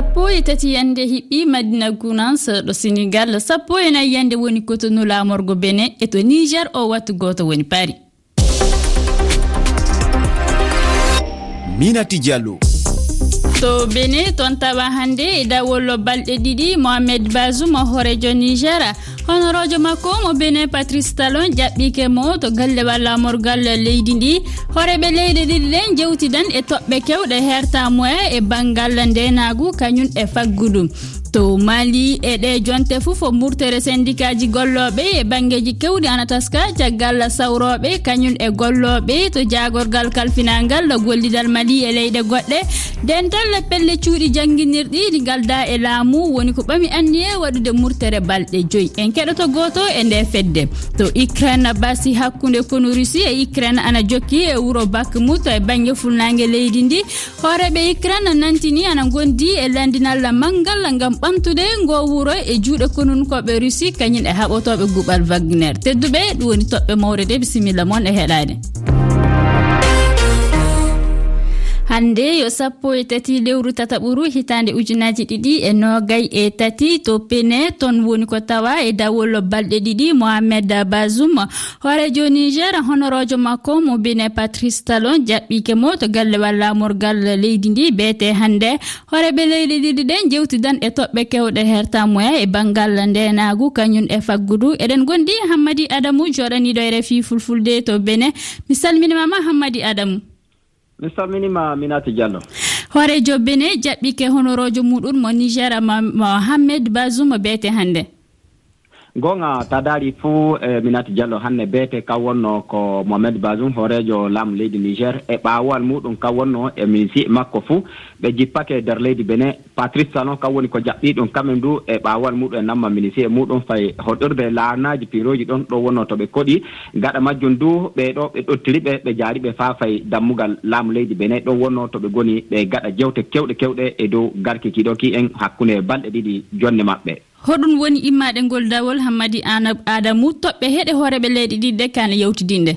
sappo e tati yande hiɓɓi madina gounance ɗo sénégal sappo e nayi yande woni kotonu lamorgo bene e to niger o wattu goto woni paari minati diallo. to bene toon tawa hannde e dawollo balɗe ɗiɗi mohamed basum hoorejo niger. Honorojo makko mo benin patrice talon jaɓɓike mo to galle wallamorgal leydi ndi. Hooreɓe leyɗe ɗiɗi ɗen jewtidan e toɓɓe kewɗe hertamoya e banggal ndenagu kañum e faggudu. to mali e ɗe jonte fuu fo murtere syndicat ji golloɓe e bangeji kewɗi anataska caggal sawroɓe kañum e golloɓe to jagorgal kalfinangal gollidal mali e leyɗe goɗɗe. Dental pelle cuuɗi jangguinirɗi ɗi galda e laamu woni ko ɓami anni e waɗude murtere balɗe joyi. En keɗoto goto e nde fedde. To ukraine basi hakkude kono russie e ukraine ana jokki e wuuro bakmout e banggue fulnague leydi ndi. Hooreɓe ukraine nantini ana gondi e landinalla manggal gam ɓamtude ngo wuuro e juuɗe konunkoɓe russie kañum e haɓotoɓe guɓal wagner. Tedduɓe ɗum woni toɓɓe mawre de bisimilla moon e heɗade. hande yo sappo e tati lewru tataɓuru hitande ujunaji ɗiɗi e nogay e tati to pene ton woni ko tawa e dawol balɗe ɗiɗi mohamed basum hoorejo niger honorojo makko mo bine patrice talon jaɓɓike mo to gallewal lamorgal leydi ndi beete hande hooreɓe leydi ɗiɗi ɗen jewtidan e toɓɓe kewɗe hertamoya e banggal ndenagu kañum e faggudu. Eɗen gondi hammadi adamu joɗaniɗo e refi fulfulde to bene. Mi salminimama hammadi adamu. mi salminima minati diallo. Hoore jobbine jaɓɓike honorojo muɗum mo nigér ma mohammed basou mo beete hannde. gonga ta daari fuu e minati diallo hannde beete kam wonno ko mohamed basum hoorejo laamu leydi niger e ɓaawal muɗum kam wonno e minisi makko fuu ɓe jippake e nder leydi bene. Patrice salon kam woni ko jaɓɓi ɗum kamen du e ɓaawal muɗum e namma minisi e muɗum fay hoɗorde laanaji piroji ɗon ɗo wonno to ɓe koɗi. Gaɗa majjum du ɓeɗo ɓe ɗottiri ɓe ɓe jaari ɓe faa fay dammugal laamu leydi bene. Ɗon wonno to ɓe goni ɓe gaɗa jewte kewɗe kewɗe e dow garki kiɗoki en hakkunde balɗe ɗiɗi jonde maɓɓe. hoɗum woni immaɗe ngol dawol hammadi adamu toɓɓe heɗe hooreɓe leyɗi ɗiɗɗe kane yewtidinde.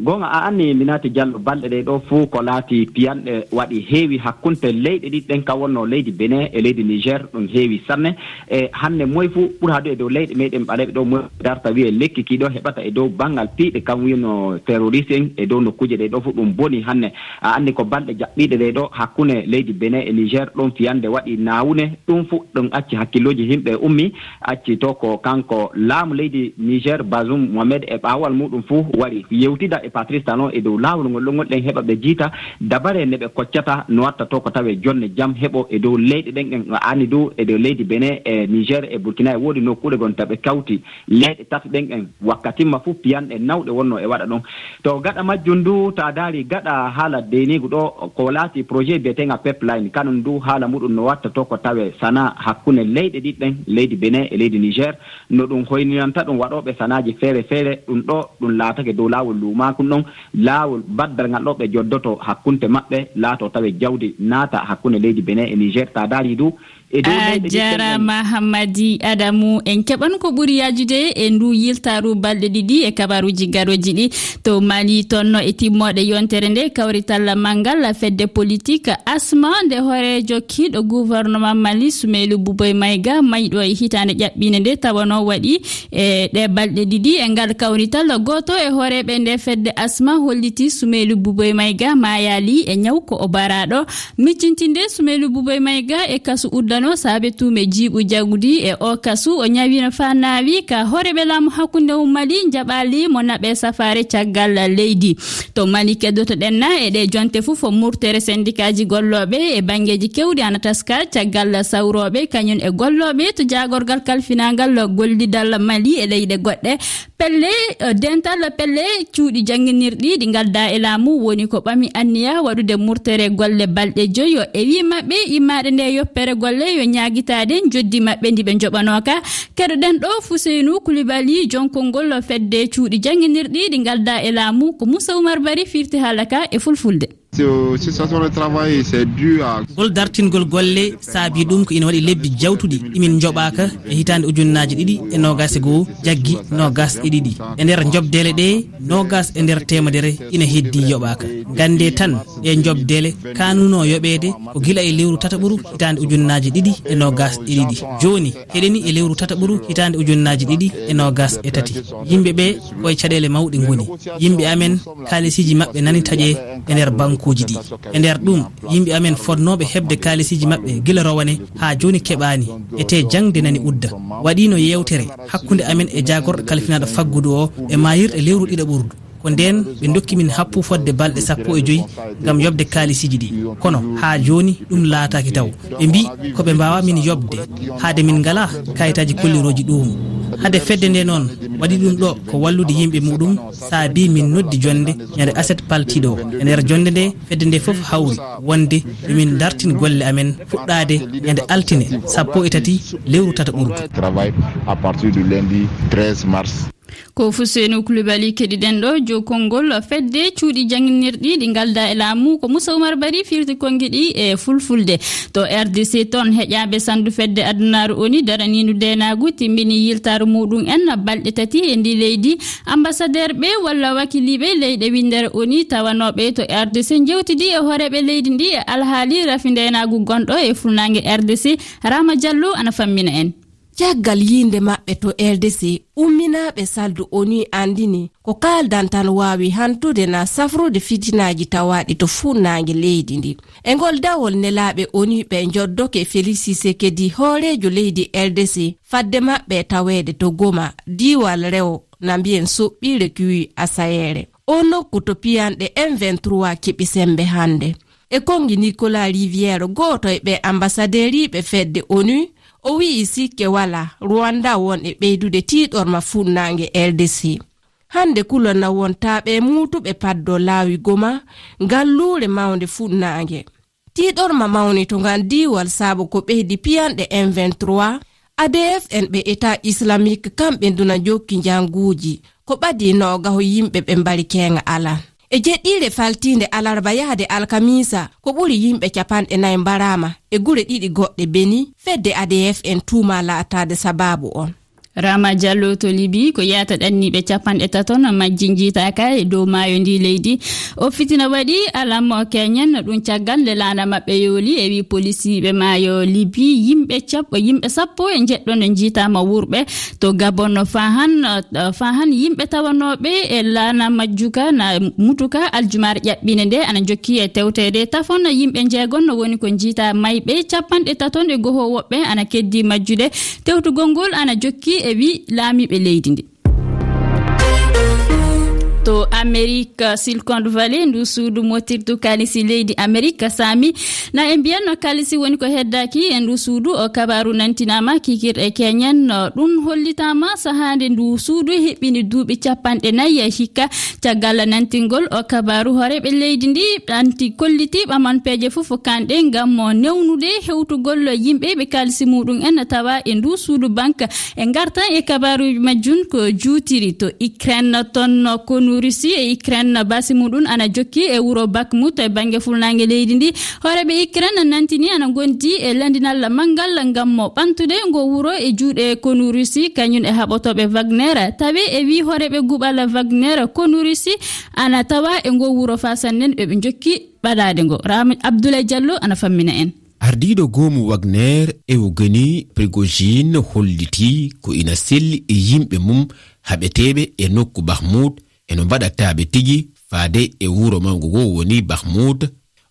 gonga a anni mi naati diallo balɗe ɗe ɗo fuu ko laati piyanɗe waɗi heewi hakkunte leyɗe ɗiɗɗen ka wonno leydi benin e leydi niger ɗum heewi sanne. E hannde moye fuu ɓurhaadu e dow leyɗe meɗen ɓaleɓe ɗo moye darta wiye lekki kiɗo heɓata e dow banggal piiɗe. Kam wino terroriste en e dow nokkuje ɗe ɗo fuu ɗum boni hannde. A anni ko balɗe jaɓɓiɗe ɗe ɗo hakkunde leydi benin e niger ɗon fiyande waɗi nawune ɗum fuu ɗum acci hakkilloji himɓe e ummi. Acci to ko kanko laamu leydi niger basum mohamed e ɓawal muɗum fuu waɗi yewtida e patrice noon e dow laawol ngol ɗon gonɗen heɓa ɓe jiita. Dabare nde ɓe koccata no watta to ko tawe jonne jam heɓo e dow leyɗe ɗen en aani dow e dow leydi benin e niger e burkina e woodi nokkuɗe gonta ɓe kawti leyɗe tati ɗen en. Wakkatimma fof piyanɗe nawɗe wonno e waɗa ɗon to gaɗa majjum ndu ta daari gaɗa haala denigu ɗo ko laati projet biyetenga pepline kanum ndu haala muɗum no watta to ko tawe sana hakkunde leyɗe ɗiɗɗen leydi benin e leydi niger. No ɗum hoyninanta ɗum waɗoɓe sanaji feere feere ɗum ɗo ɗum laatake dow laawol luuma ha kon ɗon laawol baddal ngal ɗo ɓe joddoto hakkunte maɓɓe laato tawe jawdi naata hakkunde leydi benin e niger. Ta daari du a jarama hammadi adamu en keɓan ko ɓuri yajude e ndu yiltaru balɗe ɗiɗi e kabaruji garoji ɗi. To mali tonno e timmoɗe yontere nde kawrital malngal fedde politique asma nde hoorejo kiiɗo gouvernement mali sumeylou bouboy mayga mayɗo e hitande ƴaɓɓine nde tawano waɗi e ɗe balɗe ɗiɗi e ngal kawrital goto e hooreɓe nde fedde asma holliti sumeylou bouboy mayga mayali e ñaw ko o baraɗo miccintinde sumeylou bouboy mayga e kasu uddan no saabe tume jiiɓu jagudi e o kasu o ñawino fa naawi ka hooreɓe laamu hakkunde ummali jaɓali mo naɓe safare caggal leydi. To mali keddotoɗen na eɗe jonte fof murtere syndicat ji golloɓe e banggueji kewɗi ana taska caggal sawroɓe kañum e golloɓe to jagorgal kalfinagal gollidal mali e leyɗe goɗɗe. Pelle e dental pelle cuuɗi jangginirɗi ɗi galda e laamu. Woni ko ɓami anniya waɗude murtere golle balɗe joyi. O e wi maɓɓe immaɗe nde yoppere golle maɓɓe yo ñaguitaden joddi maɓɓe ndi ɓe joɓanoka keɗoɗen ɗo fuseynou kulibali jonkol ngol fedde cuuɗi janguinirɗi ɗi galda e laamu ko moussa oumar bari firti haalaka e fulfulde. situation de travail c'est dû à gol dartingol golle saabi ɗum ko ina waɗi lebbi jawtuɗi. Imin joɓaka e hitande ujunnaji ɗiɗi e nogas e goho jaggui nogas e ɗiɗi. E nder jobdele ɗe nogas e nder temedere ina heddi yoɓaka gande tan e jobdele kanuno yoɓede ko guila e lewru tataɓuru hitande ujunnaji ɗiɗi e nogas e ɗiɗi. Joni heɗeni e lewru tataɓuru hitande ujunnaji ɗiɗi e nogas e tati. Yimɓeɓe koye caɗele mawɗe gooni yimɓe amen kalisiji mabɓe nani taaƴe e nder banque hakkuji ɗi. E nder ɗum yimɓe amen fodnoɓe heɓde kalisiji mabɓe guila rowane ha joni keɓani ete jangde nani udda. Waɗino yewtere hakkude amen e jagorɗo kalfinaɗo faggudu o e mayirɗe lewru ɗiɗa ɓurdu. Ko nden ɓe dokki min happu fodde balɗe sappo e joyyi gam yobde kalisiji ɗi. Kono ha joni ɗum laataki taw. Ɓe mbi koɓe mbawa min yobde. Haade min ngala kayitaji kolliroji ɗum hade fedde nde noon waɗi ɗum ɗo ko wallude yimɓe muɗum saabi min noddi jonde ñande aset paltiɗo. O e nder jonde nde fedde nde foof hawri wonde yomin dartin golle amen fuɗɗade ñande altine sappo e tati lewru tata ɓurdu. ko fusenu kulibali keɗiɗen ɗo jokonngol fedde cuuɗi janginirɗi ɗi galda e laamu ko moussa oumar bari firti kongi ɗi e fulfulde. To rdc toon heƴaɓe sandu fedde adunaru oni daraninu denagu timmini yiltaru muɗum en balɗe tati e ndi leydi. Ambassadeur ɓe walla wakiliɓe leyɗe windere oni tawanoɓe to rdc jewtidi e hooreɓe leydi ndi e alhaali rafi ndenagu gonɗo e fulnage rdc rama diallo ana fammina en. caggal yiinde maɓɓe to ldc umminaɓe saldu oni andini ko kaldan tan wawi hantude na safrude fitinaji tawaɗi to fuu leydi ndi. E ngol dawol nelaɓe oni ɓe joddoke félicise kedi hoorejo leydi ldc fadde maɓɓe tawede to goma diwal rewo na mbiyen soɓɓire kuwi asayere. O nokku to piyanɗe m23 keɓi sembe hande. E kongi nicolas riviére goto e ɓe ambassaderiɓe fedde onu o wi'i sikke wala rwanda won e ɓeydude tiiɗorma fuɗnange ldc hande kulona wontaɓe mutuɓe paddo laawi goma ngallure mawnde fuɗnange tiɗorma mawni to ngan diwal saabu ko ɓeydi piyanɗe m23 adf en ɓe état islamique kamɓe duna jokki janguuji ko ɓadi nogaho yimɓe ɓe mbari kenga alan e jeɗɗiire faltiinde alarba yahde alkamisa ko ɓuri yimɓe capanɗe nayi mbarama e gure ɗiɗi goɗɗe beni fedde adf en tuuma laataade sababu on. rama diallo to libi ko yata ɗanniɓe capanɗe taton majji jitaka e dow maayo ndi leydi. O fitina waɗi alammo keñen ɗum caggal nde laana maɓɓe yooli e wi policiɓe maayo libi yimɓe capo yimɓe sappo e jeɗɗo nde jitama wurɓe. To gabon fahan fahan yimɓe tawanoɓe e lana majjuka na mutuka aljumare ƴaɓɓine nde ana jokki e tewtede tafon. Yimɓe jeegon no woni ko jiita mayɓe capanɗe taton e goho woɓɓe ana keddi majjude. Tewtugol ngol ana jokki e wi laamiɓe leydi ndi. to amérique silcond valley ndu suudu motirtu kalisi leydi amérique sami. Na e mbiyanno kalisi woni ko heddaki e ndu suudu o kabaru nantinama kikirɗe keñen ɗum hollitama sahande ndu suudu heɓɓini duuɓi capanɗe nayyi e hikka caggal nantingol o kabaru horeɓe leydi ndi anti kolliti ɓaman peeje fof kanɗe ngam newnude hewtugol yimɓe ɓe kalisi muɗum en tawa e ndu suudu banque e gartan e kabaruji majjum ko juutiri to ukraine tonno konu ladunu russie e ukraine basi muɗum ana jokki e wuro bakmout e banggue fulnague leydi ndi. Hooreɓe ukraine nantini ana gondi e landinal manggal gam mo ɓantude ngo wuro e juuɗe konu russie. Kañum e haɓotoɓe wagner tawi e wi hooreɓe guɓal wagner konu russie. Ana tawa e ngo wuro fasannen ɓeɓe jokki ɓaɗade ngo. Rama abdoulaye diallo ana fammina en. Ardiɗo goomu wagner ewogeni prigogine holliti ko ina selli e yimɓe mum haɓeteɓe e nokku bahmoud eno no mbaɗattaɓe tigi faade e wuro mangu go woni bahmud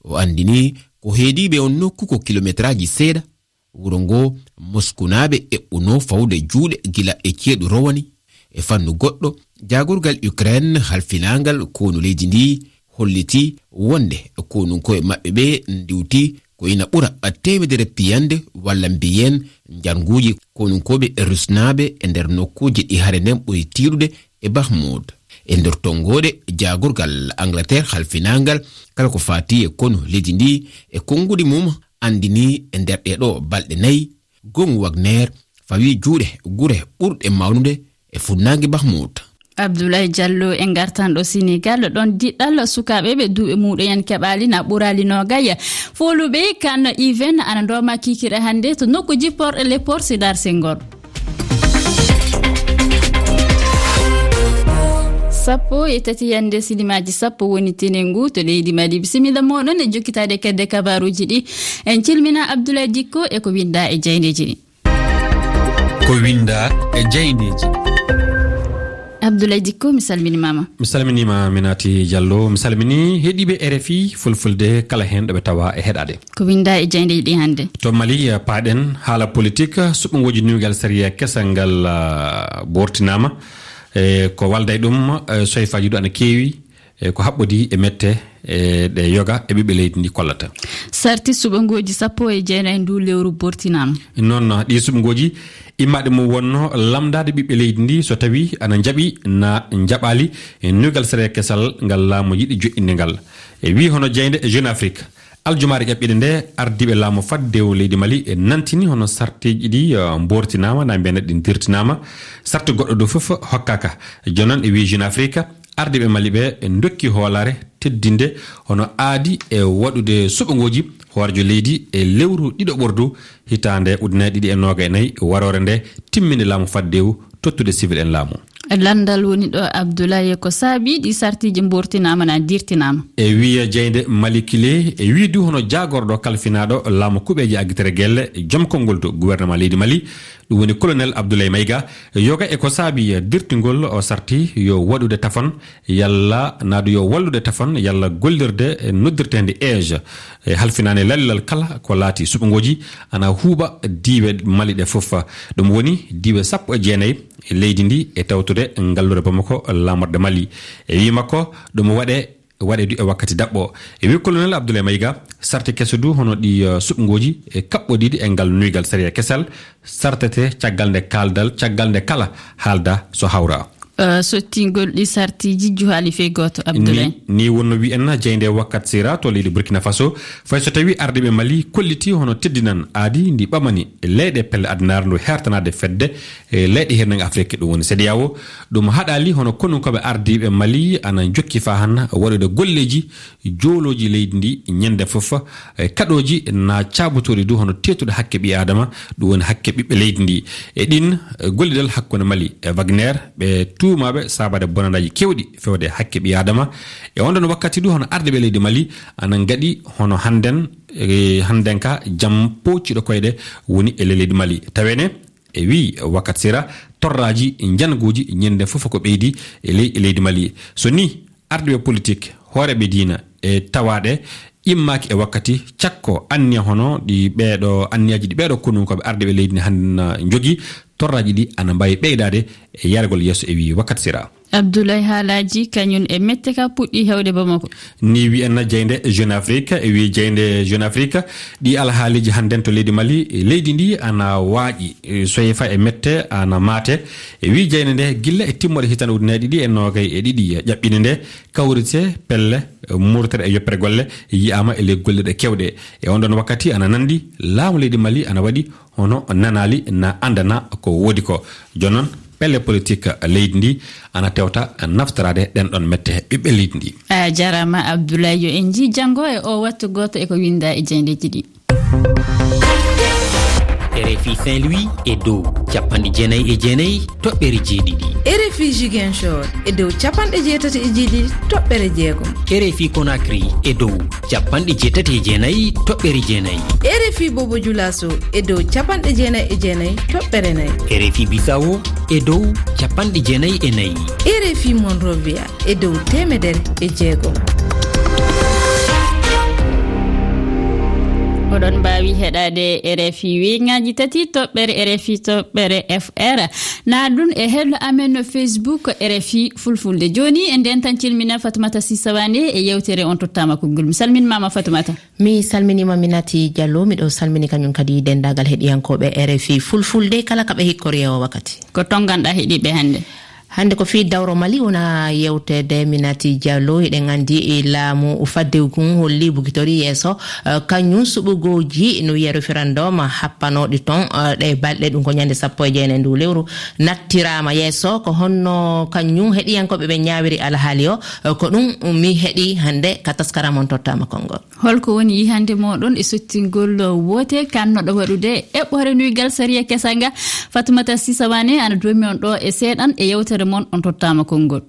o andini ko heediɓe on nokku ko kilométraji seeɗa wuro ngo moskunaɓe eɓɓuno fawde juuɗe gila e ceeɗu rowani. E fannu goɗɗo jagorgal ukraine halfinagal konu leydi ndi holliti wonde konunkoye maɓɓe ɓe ndiwti ko ina ɓura temedere piyande walla mbiyen janguji konunkoɓe rusnaɓe e nder nokkuji ɗi hare nden ɓuri tiɗude e bahmud e nder tongoɗe jagorgal angleterre halfinagal. Kala ko fati e konu leydi ndi e konngudi mum andini e nder ɗeɗo balɗe nayi. Gon wagner fawi juuɗe gure ɓurɗe mawnude e funnage bahmoud abdoulaye diallo en gartanɗo sénégal ɗon diɗɗal sukaɓe ɓe duuɓe muɗumen keɓali na ɓurali nogay. Foluɓe kan even ana doma kikira hannde to nokku jipporɗe leport sidar sengol sappo e tati yande silimaji sappo woni tene ngu to leydi mali. Bisimilla moɗon e jokkitade kedde kabaruji ɗi. En calmina abdoulaye dikko e ko winda e jeyndeji ɗi. Ko winda e jeyndeji abdoulaye dikko mi salminimama. Mi salminima minati diallo. Mi salmini heeɗiɓe rfi fulfulde kala hen ɗoɓe tawa e heɗade. Ko winda e jeyndeji ɗi hannde. To mali paɗen haala politique suɓogoji nugal séria kesal ngal ah, uh, bortinama e ko walda e ɗum soyfaji ɗu ana keewi e ko haɓɓodi e mette e ɗe yoga e ɓiɓɓe leydi ndi kollata. Sarti suɓangoji sappo e jeenayi ndu lewru bortinama noon ɗi suɓangoji immaɗe mum wonno lamdade ɓiɓɓe leydi ndi so tawi ana jaaɓi na jaɓali e nugal sere kesal ngal laamu yiɗi joƴƴinde ngal. E wi hono jeynde jeune afrique. aljumare ƴaɓɓiɗe nde ardiɓe laamu faddewo leydi mali e nantini hono sartiji ɗi bortinama na mbiya neɗɗin dirtinama sarte goɗɗo dow foof hokkaka. Jonon e wi jeune afrique ardiɓe mali ɓe e dokki hoolare teddinde hono aadi e waɗude suɓogoji hoorejo leydi e lewru ɗiɗo ɓordu hitande ujunaje ɗiɗi e noga e nayyi warore nde timminde laamu faddewu tottude civil en laamu. landal woni ɗo abdoulaye ko saabi ɗi sartiji bortinama na dirtinama. E wiya jeynde malikile e wi du hono jagorɗo kalfinaɗo laamu kuɓeji agguitere guelle e joom konngol to gouvernement leydi mali. Ɗum woni colonel abdoulaye mayga yoga e ko saabi dirtigol o sarti yo waɗude tafon yalla naadu yo wallude tafon yalla gollirde noddirtede age e halfinani lalilal kala ko laati suɓogoji ana huuɓa diiwe mali ɗe foof ɗum woni diiwe sappo e jeenayyi e leydi ndi e tawtude waddude ngallure bamako lamorde mali. E wi makko ɗum waɗe waɗe du e wakkati daɓɓo. E wi colonel abdoulaye mayga sarte kese du hono ɗi uh, suɓgoji e kaɓɓoɗiɗi e ngal nuygal séria kesal sartete caggal nde kaldal caggal nde kala haalda so hawra. Euh, sottingol ɗi sartiji juhaali fe goto abdoulaye. Ni wonno wiyenna jeyde wakkat sira to leydi burkina faso. Fay so tawi ardiɓe mali kolliti hono teddinan aadi ndi ɓamani leyɗe pelle adnare ndu hertanade fedde. E leyɗe hernaga afrique ɗum woni sédia ɗum haɗali hono konnunkoɓe ardiɓe mali ana jokki fa han waɗude golleji joloji leydi ndi ñande foof e kaɗoji na cabotoɗi du hono tetuɗo hakke ɓi adama ɗum woni hakke ɓiɓɓe leydi ndi. E ɗin e gollidal hakkude mali e wagner ɓe tu duwimaɓe sabade bonanaji kewɗi fewde hakke ɓi adama e onɗon wakkati du hono ardeɓe leydi mali ana gaɗi hono hannden e hannden ka jam pocciɗo koyɗe woni e leydi mali. Tawene e wi wakkati sira torraji janguji ñande fof ko ɓeydi e ley e leydi mali. So ni ardeɓe politique hooreɓe diina e tawaɗe immaki e wakkati cakko anniya hono ɗi ɓeeɗo anniyaji ɗi ɓeeɗo kununkoɓe ardeɓe leydi ne han jogi. Torraji ɗi ana mbawi ɓeydade e yargol yesso e wi wakkati sira abdoulaye haalaji kañum e mette ka puɗɗi hewde bamako ni wiyanna jeynde jeune afrique e wi jeynde jeune afrique ɗi alhaaliji hannden to leydi mali. Leydi ndi ana waaƴi e soye fa e mette ana maate. E wi jeynde nde gilla e timmoɗe hitande ujunaje ɗiɗi e nogay e ɗiɗi. Ƴaɓɓine nde kawrite pelle murtere e yoppere golle yiyama e ley golleɗe kewɗe. E on ɗon wakkati ana nandi laamu leydi mali ana waɗi hono nanali na andana ko woodi ko. Jonon pelle politique leydi ndi ana tewta naftorade ɗen ɗon mette ɓiɓɓe leydi ndi. A jarama abdoulaye yo en ji janngo e o wattu goto eko winda e, e jeyndeji ɗi. Rfi saint louis e dow. capanɗe jeenayyi e jeenayyi toɓɓere jeeɗiɗi. Rfi jiguinchor e dow capanɗe jeetati e jeeɗiɗi toɓɓere jeegom. Rfi conacry e dow capanɗe jeetati e jeenayyi toɓɓere jeenayyi. Rfi bobo dioulaso e dow capanɗe jeenayyi e jeenayyi toɓɓere nayyi. Rfi bisawo e dow capanɗe jeenayyi e nayyi. Rfi monrovia e dow temedere e jeegom. oɗon mbawi heɗade rfi wiŋaji tati toɓɓere rfi toɓɓere fr na ɗum e hello amen no facebook rfi fulfulde. Joni e nden tan cilmina fatumata sisawane e yewtere on tottama konngol mi salminmama fatumata mi salminima minati diallo miɗo salmini kañum kadi dendagal heɗiyankoɓe rfi fulfulde. Kala kaɓe hikkori hikkoriyawo wakkati. Ko tonganɗa heeɗiɓe hannde. hannde ko fii dawro mali wona yewtede minati diallo eɗen anndi e laamu faddewgun holli bugitori yeeso. Uh, kañum suɓugoji no wiya référendum happanoɗi ton uh, ɗe balɗe ɗum ko ñande sappo e jeene ndu. Lewru nattirama yeeso ko honno kañum heɗiyankoɓe ɓe ñawiri alhaali o uh, ko ɗum mi heeɗi hannde ka taskara mon tottama konngol. Holko woni yihande moɗon e sottingol woote kannoɗo waɗude eɓɓore nuygal saria kesanga. Fatumata sisawane ana domi on ɗo e seeɗan e yewtere moon on tottama konngol.